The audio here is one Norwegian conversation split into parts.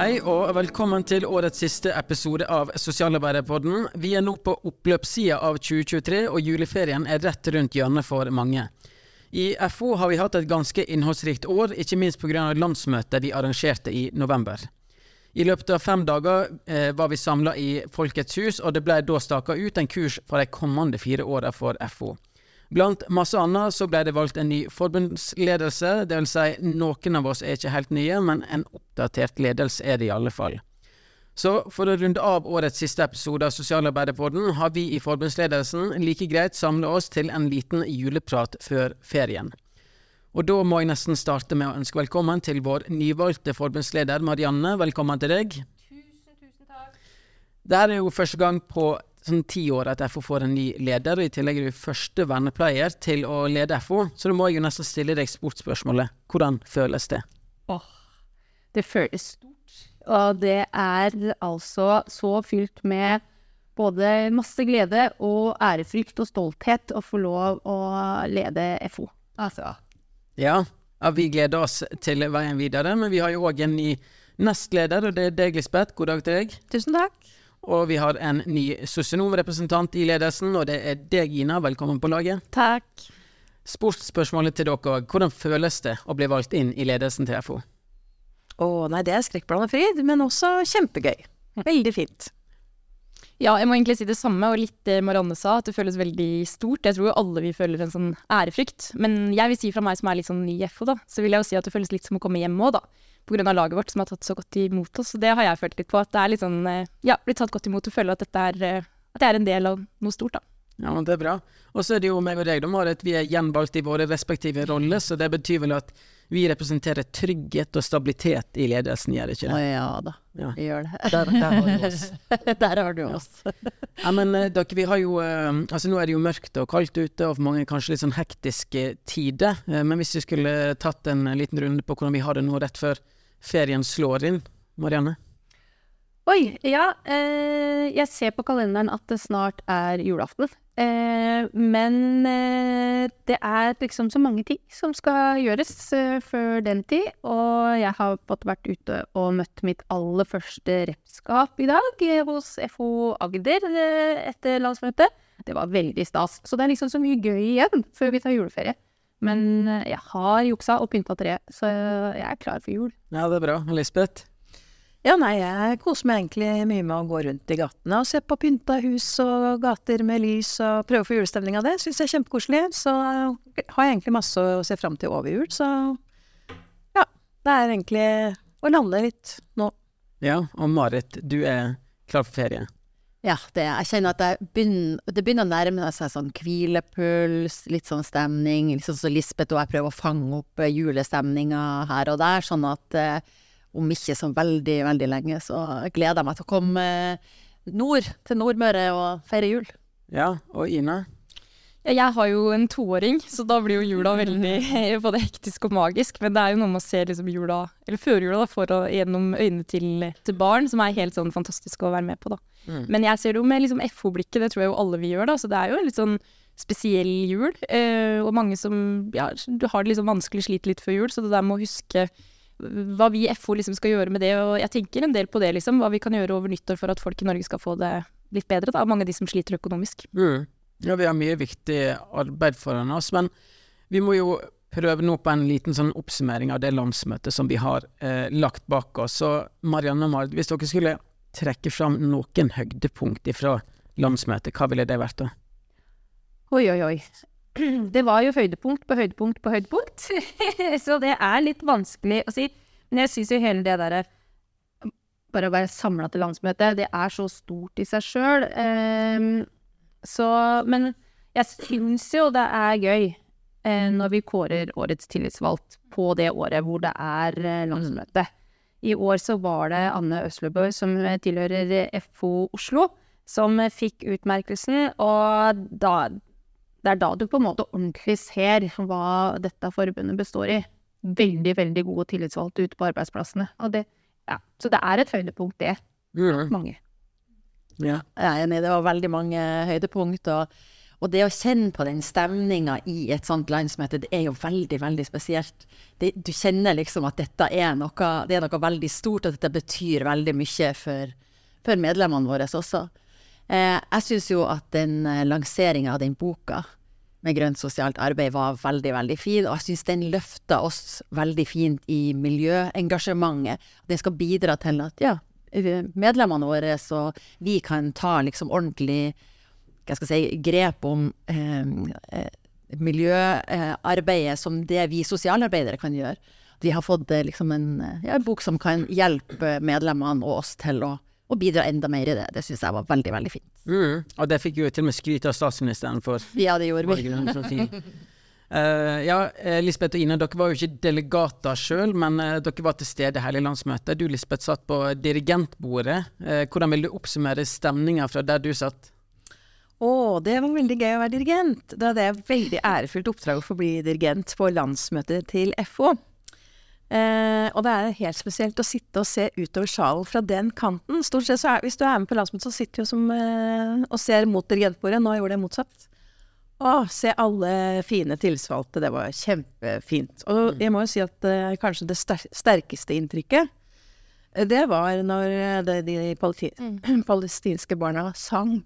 Hei og velkommen til årets siste episode av Sosialarbeiderpodden. Vi er nå på oppløpssida av 2023, og juleferien er rett rundt hjørnet for mange. I FO har vi hatt et ganske innholdsrikt år, ikke minst pga. landsmøtet vi arrangerte i november. I løpet av fem dager eh, var vi samla i Folkets hus, og det ble da staka ut en kurs for de kommende fire åra for FO. Blant masse annet så ble det valgt en ny forbundsledelse, dvs. Si noen av oss er ikke helt nye, men en oppdatert ledelse er det i alle fall. Så for å runde av årets siste episode av Sosialarbeiderpodden, har vi i forbundsledelsen like greit samla oss til en liten juleprat før ferien. Og da må jeg nesten starte med å ønske velkommen til vår nyvalgte forbundsleder Marianne. Velkommen til deg. Tusen, tusen takk. Det er jo første gang på sånn ti år at FO får en ny leder, og i tillegg er du første vernepleier til å lede FO, så da må jeg jo nesten stille deg sportsspørsmålet. Hvordan føles det? Åh, det føles stort. Og det er altså så fylt med både masse glede og ærefrykt og stolthet å få lov å lede FO. Altså. Ja, ja vi gleder oss til veien videre, men vi har jo òg en ny nestleder, og det er deg, Lisbeth. God dag til deg. Tusen takk. Og vi har en ny sosionomrepresentant i ledelsen, og det er deg, Gina. Velkommen på laget. Takk. Sportsspørsmålet til dere òg. Hvordan føles det å bli valgt inn i ledelsen til FO? Å nei, det er skrekkblanda fryd, men også kjempegøy. Veldig fint. Ja, jeg må egentlig si det samme, og litt det Marianne sa, at det føles veldig stort. Jeg tror jo alle vi føler en sånn ærefrykt. Men jeg vil si fra meg som er litt sånn ny i FO, da, så vil jeg jo si at det føles litt som å komme hjem òg, da. Av laget vårt som har tatt så godt imot oss. Og det har jeg følt litt på, at det er litt sånn eh, Ja, blitt tatt godt imot og føler at dette er eh, At jeg er en del av noe stort, da. Ja, men Det er bra. Og så er det jo meg og deg, da, Marit. Vi er gjenvalgt i våre respektive roller, så det betyr vel at vi representerer trygghet og stabilitet i ledelsen, gjør det ikke det? Å ja da, Ja. vi gjør det. Der, der har du oss. Der har du oss. Ja, men eh, dere, vi har jo eh, Altså, nå er det jo mørkt og kaldt ute, og for mange kanskje litt sånn hektiske tider. Eh, men hvis vi skulle tatt en liten runde på hvordan vi har det nå rett før ferien slår inn, Marianne? Oi, ja. Eh, jeg ser på kalenderen at det snart er julaften. Eh, men eh, det er liksom så mange ting som skal gjøres eh, før den tid. Og jeg har fått vært ute og møtt mitt aller første repskap i dag eh, hos FO Agder eh, etter landsmøtet. Det var veldig stas. Så det er liksom så mye gøy igjen før vi tar juleferie. Men jeg har juksa og pynta treet, så jeg er klar for jul. Ja, det er bra. Lisbeth? Ja, nei, jeg koser meg egentlig mye med å gå rundt i gatene og se på pynta hus og gater med lys og prøve å få julestemning av det. Syns jeg er kjempekoselig. Så har jeg egentlig masse å se fram til over jul, så ja. Det er egentlig å lande litt nå. Ja, og Marit, du er klar for ferie? Ja, det, jeg kjenner at jeg begynner, det begynner å nærme seg sånn hvilepuls, litt sånn stemning. Litt sånn som Lisbeth og jeg prøver å fange opp eh, julestemninga her og der. Sånn at eh, om ikke så veldig, veldig lenge, så gleder jeg meg til å komme eh, nord, til Nordmøre og feire jul. Ja, og Ina? Ja, jeg har jo en toåring, så da blir jo jula veldig både hektisk og magisk. Men det er jo noe med å se liksom jula, eller førjula, da, for å, gjennom øynene til, til barn, som er helt sånn fantastisk å være med på, da. Mm. Men jeg ser det jo med liksom FO-blikket, det tror jeg jo alle vi gjør, da. Så det er jo en litt sånn spesiell jul. Eh, og mange som ja, du har det liksom vanskelig, sliter litt før jul, så det der med å huske hva vi i FO liksom skal gjøre med det, og jeg tenker en del på det, liksom. Hva vi kan gjøre over nyttår for at folk i Norge skal få det litt bedre, da. Mange av de som sliter økonomisk. Mm. Ja, vi har mye viktig arbeid foran oss, men vi må jo prøve nå på en liten sånn oppsummering av det landsmøtet som vi har eh, lagt bak oss. Så Marianne og Marit, hvis dere skulle trekke fram noen høydepunkt fra landsmøtet, hva ville det vært da? Oi, oi, oi. Det var jo høydepunkt på høydepunkt på høydepunkt. så det er litt vanskelig å si. Men jeg syns jo hele det derre Bare å være samla til landsmøte, det er så stort i seg sjøl. så Men jeg syns jo det er gøy uh, når vi kårer årets tillitsvalgt på det året hvor det er eh, landsmøte. I år så var det Anne Øslebø, som tilhører FO Oslo, som fikk utmerkelsen. Og da, det er da du på en måte ordentlig ser hva dette forbundet består i. Veldig, veldig gode tillitsvalgte ute på arbeidsplassene. Og det, ja. Så det er et høydepunkt, det. Mm. Mange. Ja. Jeg er enig, det var veldig mange høydepunkt. Og, Og det å kjenne på den stemninga i et sånt landsmøte, det er jo veldig, veldig spesielt. Det, du kjenner liksom at dette er noe, det er noe veldig stort, og dette betyr veldig mye for, for medlemmene våre også. Eh, jeg syns jo at den eh, lanseringa av den boka med grønt sosialt arbeid var veldig, veldig fin, og jeg syns den løfta oss veldig fint i miljøengasjementet. Den skal bidra til at ja, medlemmene våre så vi kan ta liksom ordentlig hva skal jeg si, grep om eh, eh miljøarbeidet som det vi sosialarbeidere kan gjøre. Vi har fått eh, liksom en, ja, en bok som kan hjelpe medlemmene og oss til å og bidra enda mer i det. Det syns jeg var veldig, veldig fint. Mm, og det fikk jo til og med skryt av statsministeren for. Ja, det gjorde vi. uh, ja, Lisbeth og Ine, dere var jo ikke delegater sjøl, men uh, dere var til stede hele landsmøtet. Du Lisbeth satt på dirigentbordet. Uh, hvordan vil du oppsummere stemninga fra der du satt? Å, oh, det var veldig gøy å være dirigent. Det er et veldig ærefullt oppdrag å få bli dirigent på landsmøtet til FO. Eh, og det er helt spesielt å sitte og se utover salen fra den kanten. Stort sett så er, Hvis du er med på landsmøtet, så sitter du som, eh, og ser mot dirigentbordet. Nå gjorde jeg motsatt. Å, se alle fine tillitsvalgte. Det var kjempefint. Og mm. jeg må jo si at eh, kanskje det sterkeste inntrykket, eh, det var når eh, de, de palesti mm. palestinske barna sang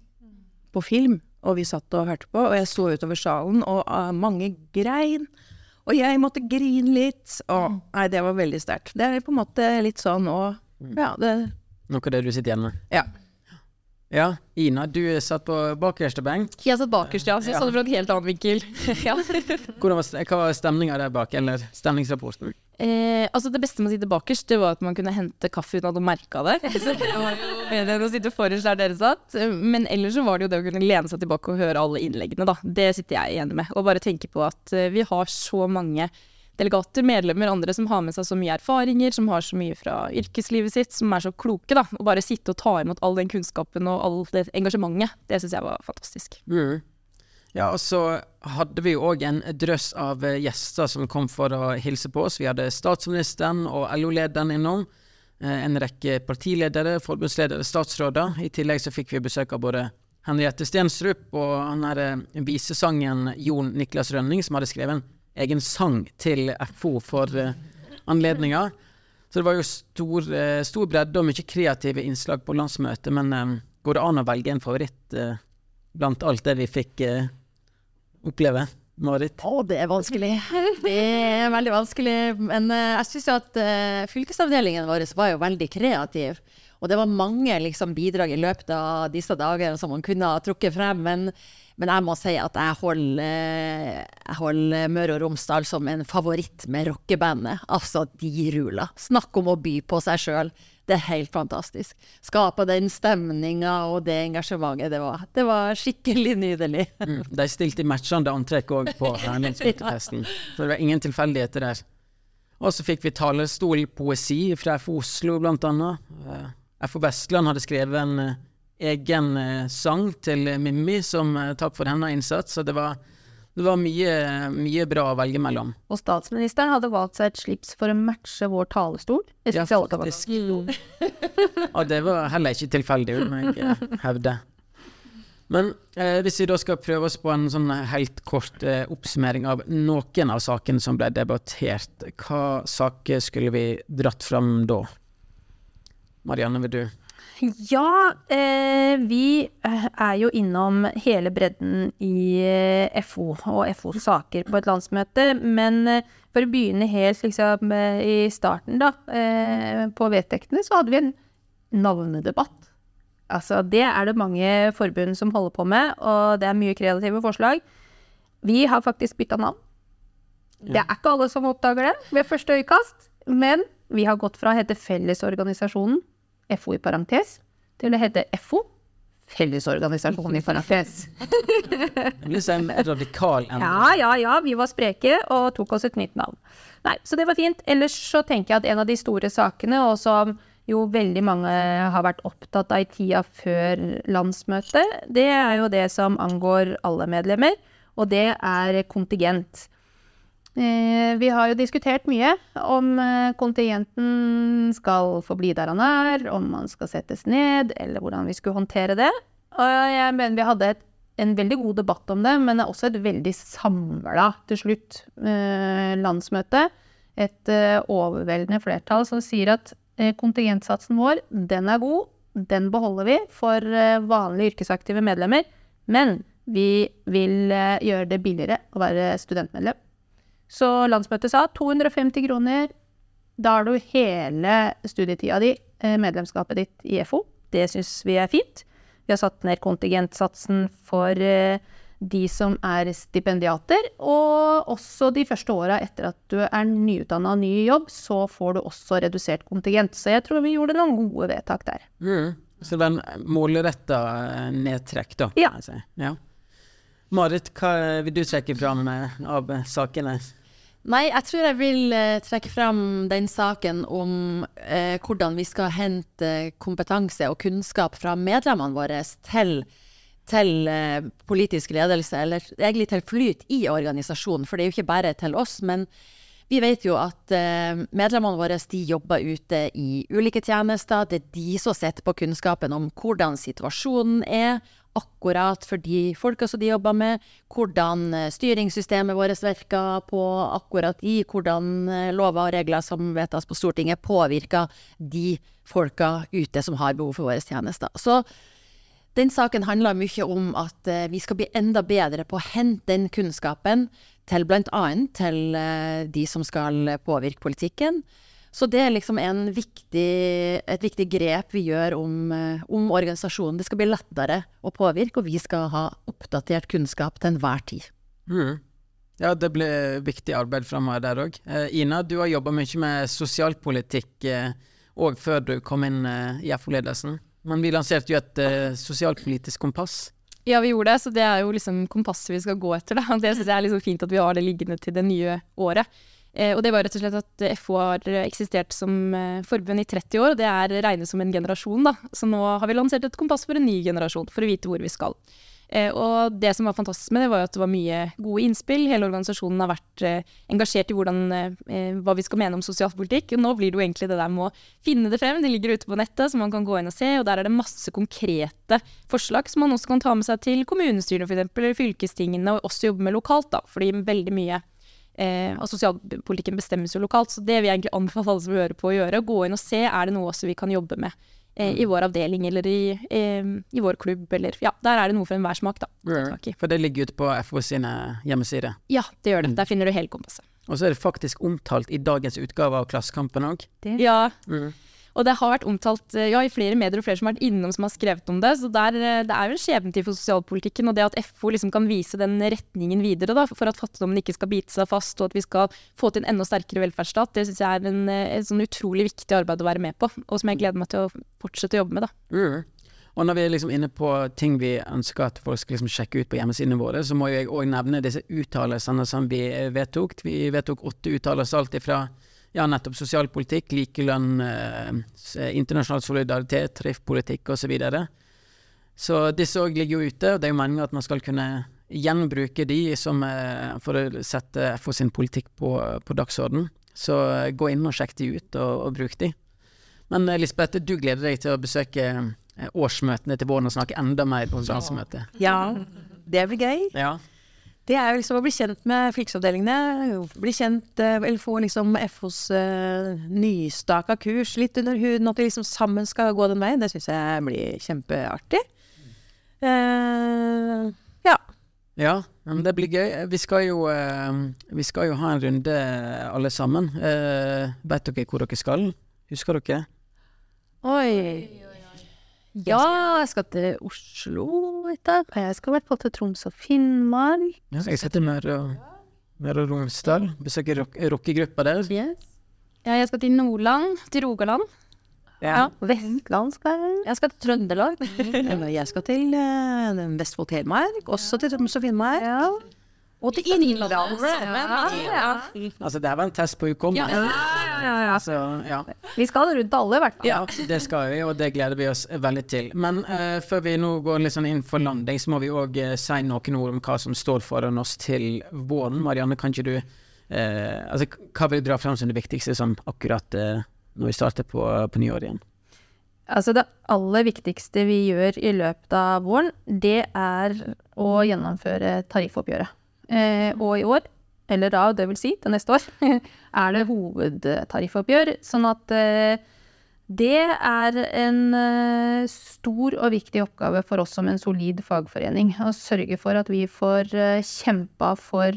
på film, og vi satt og hørte på, og jeg så utover salen, og uh, mange grein. Og jeg måtte grine litt. Å, mm. nei, det var veldig sterkt. Det er på en måte litt sånn og mm. Ja, det Noe av det du sitter igjen med? Ja. Ja, Ina, du satt på bakerste benk. Jeg satt bakerst, ja. Så jeg satt det fra en helt annen vinkel. ja. Var, hva var stemninga der bak, eller stemningsrapporten? Eh, altså Det beste med å sitte bakerst, det var at man kunne hente kaffe uten at noen merka det. Så det var jo bedre enn å sitte forrest der dere satt. Men ellers så var det jo det å kunne lene seg tilbake og høre alle innleggene, da. Det sitter jeg enig med. Og bare tenke på at eh, vi har så mange delegater, medlemmer, andre som har med seg så mye erfaringer, som har så mye fra yrkeslivet sitt, som er så kloke, da. Å bare sitte og ta imot all den kunnskapen og all det engasjementet, det syns jeg var fantastisk. Mm. Ja, og så hadde vi jo òg en drøss av eh, gjester som kom for å hilse på oss. Vi hadde statsministeren og LO-lederen innom. Eh, en rekke partiledere, forbundsledere, statsråder. I tillegg så fikk vi besøk av både Henriette Stensrup og han her eh, visesangen Jon Niklas Rønning, som hadde skrevet en egen sang til FO for anledninga. Så det var jo stor, stor, bredde og mye kreative innslag på landsmøtet. Men går det an å velge en favoritt blant alt det vi fikk oppleve? Marit? Å, det er vanskelig. Det er veldig vanskelig. Men uh, jeg syns at uh, fylkesavdelingen vår var jo veldig kreativ. Og det var mange liksom, bidrag i løpet av disse dager som man kunne ha trukket frem. Men, men jeg må si at jeg holder, uh, holder Møre og Romsdal som en favoritt med rockebandet. Altså, de ruler. Snakk om å by på seg sjøl. Det er helt fantastisk. Skape den stemninga og det engasjementet. Det var, det var skikkelig nydelig. mm, de stilte matchende antrekk òg på Herningsmøtetesten, så det var ingen tilfeldigheter der. Og så fikk vi talerstolpoesi fra FO Oslo, blant annet. Eh, FO Vestland hadde skrevet en uh, egen uh, sang til Mimmi som takk for hennes innsats, så det var det var mye, mye, bra å velge mellom. Og statsministeren hadde valgt seg et slips for å matche vår talerstol. Ja, faktisk. ja, det var heller ikke tilfeldig, må jeg hevde. Men eh, hvis vi da skal prøve oss på en sånn helt kort eh, oppsummering av noen av sakene som ble debattert, hva saker skulle vi dratt fram da? Marianne, vil du? Ja, eh, vi eh, er jo innom hele bredden i eh, FO og FOs saker på et landsmøte. Men eh, for å begynne helt liksom, i starten, da. Eh, på vedtektene så hadde vi en navnedebatt. Altså, det er det mange forbund som holder på med, og det er mye kreative forslag. Vi har faktisk bytta navn. Det er ikke alle som oppdager det ved første øyekast, men vi har gått fra å hete Fellesorganisasjonen FO i parentes, til å hete FO. Fellesorganisasjonen i parentes. En radikal endring. Ja, ja, ja. Vi var spreke og tok oss et nytt navn. Nei, så det var fint. Ellers så tenker jeg at en av de store sakene, og som jo veldig mange har vært opptatt av i tida før landsmøtet, det er jo det som angår alle medlemmer, og det er kontingent. Eh, vi har jo diskutert mye om eh, kontingenten skal forbli der han er, om han skal settes ned, eller hvordan vi skulle håndtere det. Og jeg mener vi hadde et en veldig god debatt om det, men også et veldig samla til slutt eh, landsmøte. Et overveldende flertall som sier at kontingentsatsen vår, den er god. Den beholder vi for vanlige yrkesaktive medlemmer. Men vi vil gjøre det billigere å være studentmedlem. Så landsmøtet sa 250 kroner. Da har du hele studietida di, eh, medlemskapet ditt i FO. Det syns vi er fint. Vi har satt ned kontingentsatsen for eh, de som er stipendiater, og også de første åra etter at du er nyutdanna og ny i jobb, så får du også redusert kontingent. Så jeg tror vi gjorde noen gode vedtak der. Mm. Så det var en målretta eh, nedtrekk, da. Ja. si. ja. Marit, hva vil du trekke fram eh, av sakene? Nei, jeg tror jeg vil eh, trekke fram den saken om eh, hvordan vi skal hente kompetanse og kunnskap fra medlemmene våre til, til eh, politisk ledelse, eller egentlig til flyt i organisasjonen. For det er jo ikke bare til oss, men vi vet jo at eh, medlemmene våre de jobber ute i ulike tjenester. Det er de som sitter på kunnskapen om hvordan situasjonen er, akkurat for de folka som de jobber med, hvordan eh, styringssystemet vårt virker på akkurat de, hvordan eh, lover og regler som vedtas på Stortinget påvirker de folka ute som har behov for våre tjenester. Så den saken handler mye om at eh, vi skal bli enda bedre på å hente den kunnskapen til bl.a. til de som skal påvirke politikken. Så det er liksom viktig, et viktig grep vi gjør om, eh, om, organisasjonen. Det skal bli lettere å påvirke, og vi skal ha oppdatert kunnskap til enhver tid. Mm. Ja, det blir viktig arbeid framover der òg. Eh, Ina, du har jobba mye med sosialpolitikk òg eh, før du kom inn eh, i FO-ledelsen. Men vi lanserte jo et eh, sosialpolitisk kompass. Ja, vi gjorde det, så det er jo liksom kompasset vi skal gå etter. Da. Det syns jeg er liksom fint at vi har det liggende til det nye året. Eh, og det var rett og slett at FO har eksistert som eh, forbund i 30 år, og det er regnet som en generasjon, da. Så nå har vi lansert et kompass for en ny generasjon, for å vite hvor vi skal. Eh, og det som var fantastisk med det, var at det var mye gode innspill. Hele organisasjonen har vært engasjert i hvordan, hva vi skal mene om sosialpolitikk. Og nå blir det jo egentlig det der med å finne det frem. Det ligger ute på nettet, så man kan gå inn og se. Og der er det masse konkrete forslag som man også kan ta med seg til kommunestyrene f.eks., eller fylkestingene, og også jobbe med lokalt, da. Fordi veldig mye Eh, og sosialpolitikken bestemmes jo lokalt, så det vil jeg egentlig anbefale alle som hører på å gjøre. Gå inn og se er det noe også vi kan jobbe med eh, i mm. vår avdeling eller i, eh, i, vår klubb. Eller, ja, der er det noe for enhver smak, da. For det ligger ute på FO sine hjemmesider? Ja, det gjør det. Mm. Der finner du hele kompasset. Og så er det faktisk omtalt i dagens utgave av Klassekampen òg? Ja. Mm. Og det har vært omtalt ja, i flere medier og flere som har vært innom som har skrevet om det. Så der, eh, det er jo en skjebnetid for sosialpolitikken. Og det at FO liksom kan vise den retningen videre da, for at fattigdommen ikke skal bite seg fast, og at vi skal få til en enda sterkere velferdsstat, det syns jeg er en, eh, et sånn utrolig viktig arbeid å være med på. Og som jeg gleder meg til å fortsette å jobbe med. da. Mm. Og når vi er liksom inne på ting vi ønsker at folk skal liksom sjekke ut på hjemmesidene våre, så må jeg òg nevne disse uttalelsene som vi vedtok. Vi vedtok åtte uttalelser alt ifra ja, nettopp sosialpolitikk, likelønn, eh, internasjonal solidaritet, treffpolitikk osv. Så, videre. så disse òg ligger jo ute, og det er jo meningen at man skal kunne gjenbruke de som, eh, for å sette FO sin politikk på, på dagsorden. Så eh, gå inn og sjekk de ut, og, og bruk de. Men eh, Lisbeth, du gleder deg til å besøke eh, årsmøtene til våren og snakke enda mer på landsmøtet. Ja, det blir gøy. Ja. Det er jo liksom å bli kjent med fylkesavdelingene. Bli kjent, eh, eller få liksom FOs uh, nystaka kurs litt under huden. At vi liksom sammen skal gå den veien. Det syns jeg blir kjempeartig. Uh, ja. Ja, men det blir gøy. Vi skal jo, uh, vi skal jo ha en runde alle sammen. Uh, Vet dere hvor dere skal? Husker dere? Oi. Ja, jeg skal til Oslo etter. Jeg skal i hvert fall til Troms og Finnmark. Ja, jeg skal til Møre og, Møre og Romsdal. Besøke rockegruppa der. Yes. Ja, jeg skal til Nordland. Til Rogaland. Ja. Vestland skal jeg. Jeg skal til Trøndelag. jeg skal til uh, Vestfold Telemark. Også til Troms og Finnmark. Ja. Og til Innlandet. Ja, Altså, det var en test på hukommelsen. Ja, altså, ja. Vi skal rundt alle, i hvert fall. Ja, det skal vi, og det gleder vi oss veldig til. Men uh, før vi nå går litt sånn inn for landing, så må vi òg uh, si noen ord om hva som står foran oss til våren. Marianne, kan ikke du uh, Altså, hva vil du dra fram som det viktigste sånn akkurat når vi starter på, på nyåret igjen? Altså det aller viktigste vi gjør i løpet av våren, det er å gjennomføre tariffoppgjøret. Eh, og i år, eller da, det vil si til neste år, er det hovedtariffoppgjør. Sånn at eh, det er en eh, stor og viktig oppgave for oss som en solid fagforening. Å sørge for at vi får kjempa for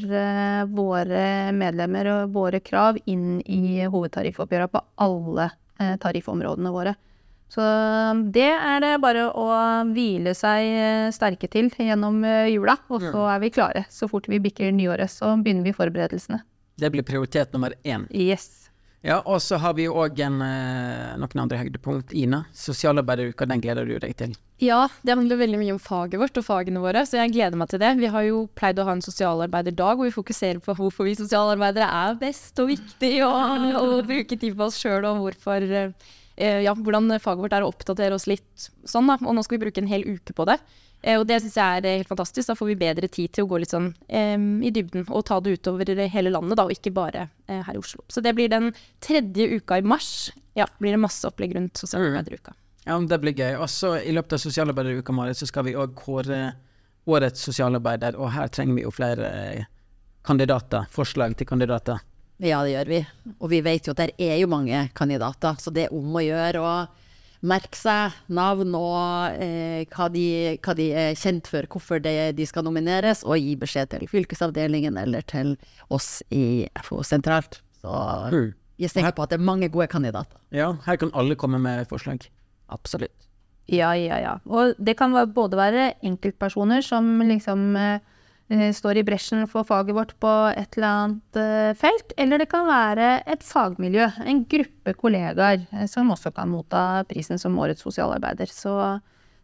våre medlemmer og våre krav inn i hovedtariffoppgjøra på alle tariffområdene våre. Så det er det bare å hvile seg eh, sterke til gjennom eh, jula, og så er vi klare. Så fort vi bikker nyåret, så begynner vi forberedelsene. Det blir prioritet nummer én. Yes. Ja, og så har vi òg noen andre høydepunkt. Ina, sosialarbeideruka, den gleder du deg til? Ja, det handler veldig mye om faget vårt og fagene våre, så jeg gleder meg til det. Vi har jo pleid å ha en sosialarbeiderdag hvor vi fokuserer på hvorfor vi sosialarbeidere er best og viktig, og, og bruke tid på oss sjøl, og hvorfor eh, ja, hvordan faget vårt er å oppdatere oss litt sånn, da. Og nå skal vi bruke en hel uke på det. Eh, og det syns jeg er eh, helt fantastisk. Da får vi bedre tid til å gå litt sånn eh, i dybden og ta det utover hele landet, da, og ikke bare eh, her i Oslo. Så det blir den tredje uka i mars. Ja, blir det masse opplegg rundt sosialarbeideruka. Ja, det blir gøy. Og så i løpet av sosialarbeideruka, Marit, så skal vi òg kåre årets sosialarbeider, og her trenger vi jo flere eh, kandidater. Forslag til kandidater. Ja, det gjør vi. Og vi vet jo at det er jo mange kandidater, så det er om å gjøre å merke seg navn og eh, hva, de, hva, de, er kjent for, hvorfor det, de skal nomineres, og gi beskjed til fylkesavdelingen eller til oss i FO sentralt. Så jeg er sikker på at det er mange gode kandidater. Ja, her kan alle komme med forslag. Absolutt. Ja, ja, ja. Og det kan både være enkeltpersoner som liksom eh, står i bresjen for faget vårt på et eller annet eh, felt, eller det kan være et fagmiljø, en gruppe kollegaer, eh, som også kan motta prisen som årets sosialarbeider. Så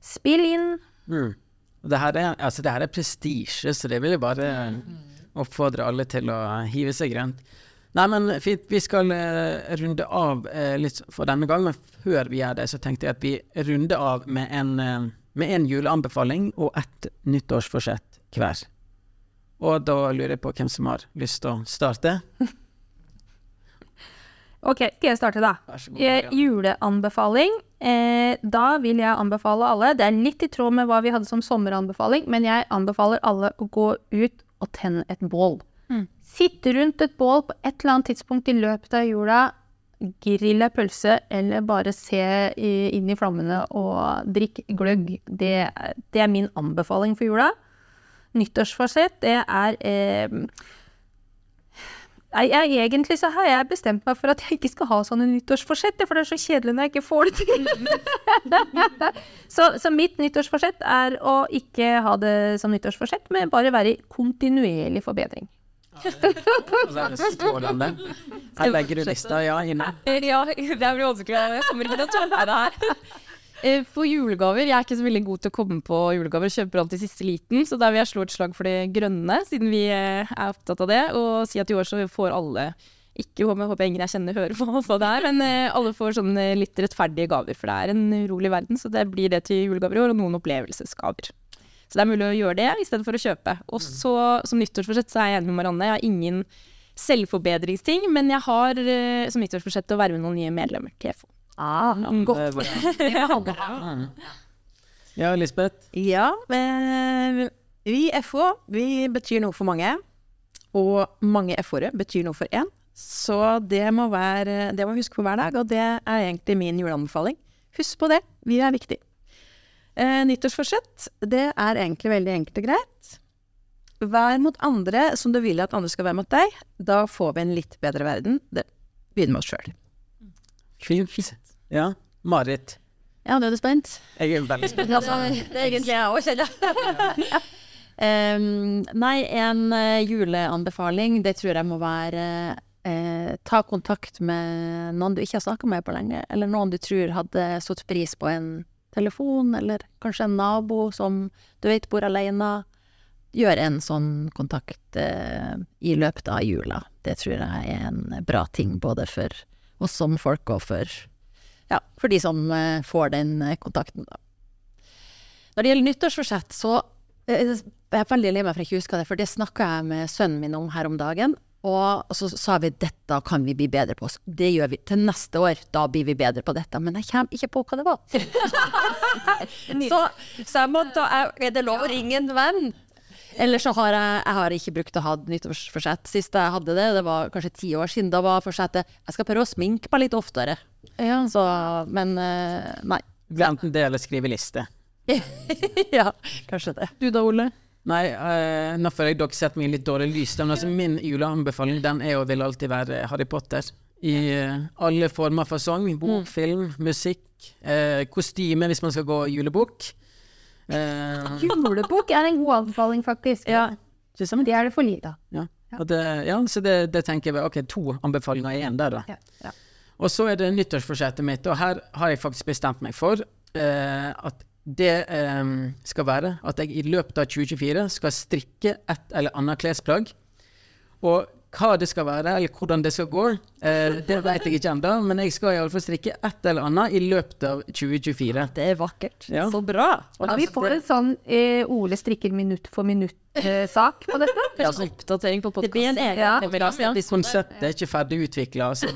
spill inn. Mm. Det her er, altså er prestisje, så det vil jeg bare oppfordre alle til å hive seg rundt. Nei, men fint. Vi skal uh, runde av uh, litt for denne gang, men før vi gjør det, så tenkte jeg at vi runder av med en, uh, med en juleanbefaling og ett nyttårsforsett hver. Og da lurer jeg på hvem som har lyst til å starte. Ok, skal jeg starte da? Vær så god. Eh, Marianne. juleanbefaling. Eh, da vil jeg anbefale alle, det er litt i tråd med hva vi hadde som sommeranbefaling, men jeg anbefaler alle å gå ut og tenne et bål. Mm. Sitte rundt et bål på et eller annet tidspunkt i løpet av jula, grill ei pølse, eller bare se inn i flammene og drikk gløgg. Det, det er min anbefaling for jula. Nyttårsforsett, det er eh, Nei, jeg, egentlig så har jeg bestemt meg for at jeg ikke skal ha sånne nyttårsforsett, for det er så kjedelig når jeg ikke får det til. så, så mitt nyttårsforsett er å ikke ha det som nyttårsforsett, men bare være i kontinuerlig forbedring. Er. Her legger du lista, ja, inne. Ja, det blir vanskelig. Jeg kommer ikke til å tåle det her. Eh, For julegaver, Jeg er ikke så veldig god til å komme på julegaver, kjøper alltid siste liten. Så der vil jeg slå et slag for det grønne, siden vi eh, er opptatt av det. Og si at i år så får alle ikke håper, jeg ingen jeg kjenner hører på på det her, men eh, alle får sånne litt rettferdige gaver. For det er en urolig verden, så det blir det til julegaver i år, og noen opplevelsesgaver. Så det er mulig å gjøre det i stedet for å kjøpe. Og så som nyttårsforsett så er jeg enig med Marianne. Jeg har ingen selvforbedringsting, men jeg har som nyttårsforsett å verve noen nye medlemmer til FO. Ah, godt. bra. Mm. Ja, Lisbeth. Ja, eh, vi FO FH, vi betyr noe for mange. Og mange FH-ere betyr noe for én. Så det må, være, det må vi huske på hver dag, og det er egentlig min juleanbefaling. Husk på det, vi er viktige. Eh, nyttårsforsett, det er egentlig veldig enkelt og greit. Vær mot andre som du vil at andre skal være mot deg. Da får vi en litt bedre verden. Det begynner med oss sjøl. Fint. Ja. Marit. Ja, nå er du spent? Jeg er veldig spent. altså, det er egentlig jeg òg, kjenner jeg. Nei, en uh, juleanbefaling, det tror jeg må være eh, ta kontakt med noen du ikke har snakka med på lenge, eller noen du tror hadde satt pris på en telefon, eller kanskje en nabo som du vet bor alene. Gjør en sånn kontakt eh, i løpet av jula. Det tror jeg er en bra ting, både for oss som folk og for, ja, for de som eh, får den eh, kontakten. Da. Når det gjelder nyttårsforsett, så jeg er veldig lei meg for jeg ikke husker det, for det snakka jeg med sønnen min om her om dagen. Og så sa vi dette kan vi bli bedre på. Det gjør vi til neste år. Da blir vi bedre på dette. Men jeg kommer ikke på hva det var. så, så jeg måtte Er det lov å ringe en venn? Eller så har jeg, jeg har ikke brukt å ha nyttårsforsett. Sist jeg hadde det, det var kanskje ti år siden, da var forsettet jeg skal prøve å sminke meg litt oftere. Så, men nei. nei. Enten det eller skrive liste. ja, kanskje det. Du da, Ole? Nei, uh, nå føler jeg dere setter meg i litt dårlig lys. Men altså, min juleanbefaling den er og vil alltid være Harry Potter. I uh, alle former for sang. Bok, mm. film, musikk, uh, kostyme hvis man skal gå julebukk. Uh, Julebukk er en god anbefaling, faktisk. Ja. Det er det for lite av. Ja. Det, ja, så det, det, tenker jeg Ok, to anbefalinger i én der, da. Ja, ja. Og så er det nyttårsforsettet mitt, og her har jeg faktisk bestemt meg for uh, at det um, skal være at jeg i løpet av 2024 skal strikke et eller annet klesplagg. Og hva det skal være, eller hvordan det skal gå, eh, det vet jeg ikke ennå. Men jeg skal iallfall strikke et eller annet i løpet av 2024. Det er vakkert. Ja. Så bra. Ja, vi får en sånn eh, Ole strikker minutt for minutt Eh, sak på dette. Ja, altså, oppdatering på podkast. Ja. Konseptet er ikke ferdig utvikla. Altså.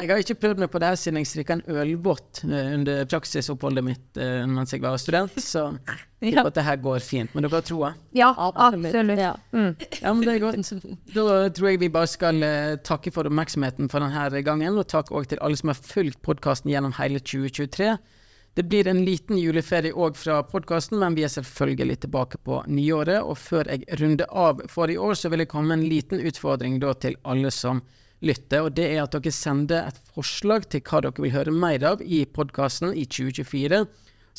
Jeg har ikke prøvd meg på det siden jeg strikka en ølbåt eh, under praksisoppholdet mitt uh, mens jeg var student, så jeg ja. at det her går fint. Men dere har troa? Ja, absolutt. Ja. Mm. ja, men det er godt. Da tror jeg vi bare skal uh, takke for oppmerksomheten for denne gangen, og takk òg til alle som har fulgt podkasten gjennom hele 2023. Det blir en liten juleferie òg fra podkasten, men vi er selvfølgelig tilbake på nyåret. Og før jeg runder av for i år, så vil jeg komme med en liten utfordring da til alle som lytter. Og det er at dere sender et forslag til hva dere vil høre mer av i podkasten i 2024.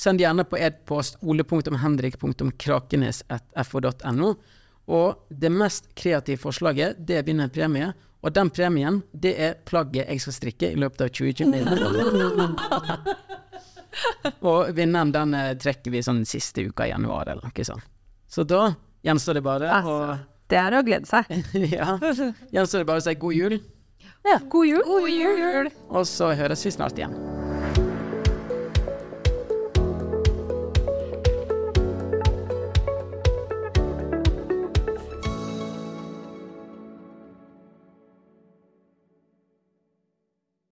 Send gjerne på e-post ole.henrik.krakenes.fo.no. Og det mest kreative forslaget, det vinner en premie. Og den premien, det er plagget jeg skal strikke i løpet av 2024. og vinneren den eh, trekker vi sånn siste uka i januar, eller noe sånt. Så da gjenstår det bare altså, Det er å glede seg. ja. så er det bare å si god jul. Ja, god jul. God jul. Og så høres vi snart igjen.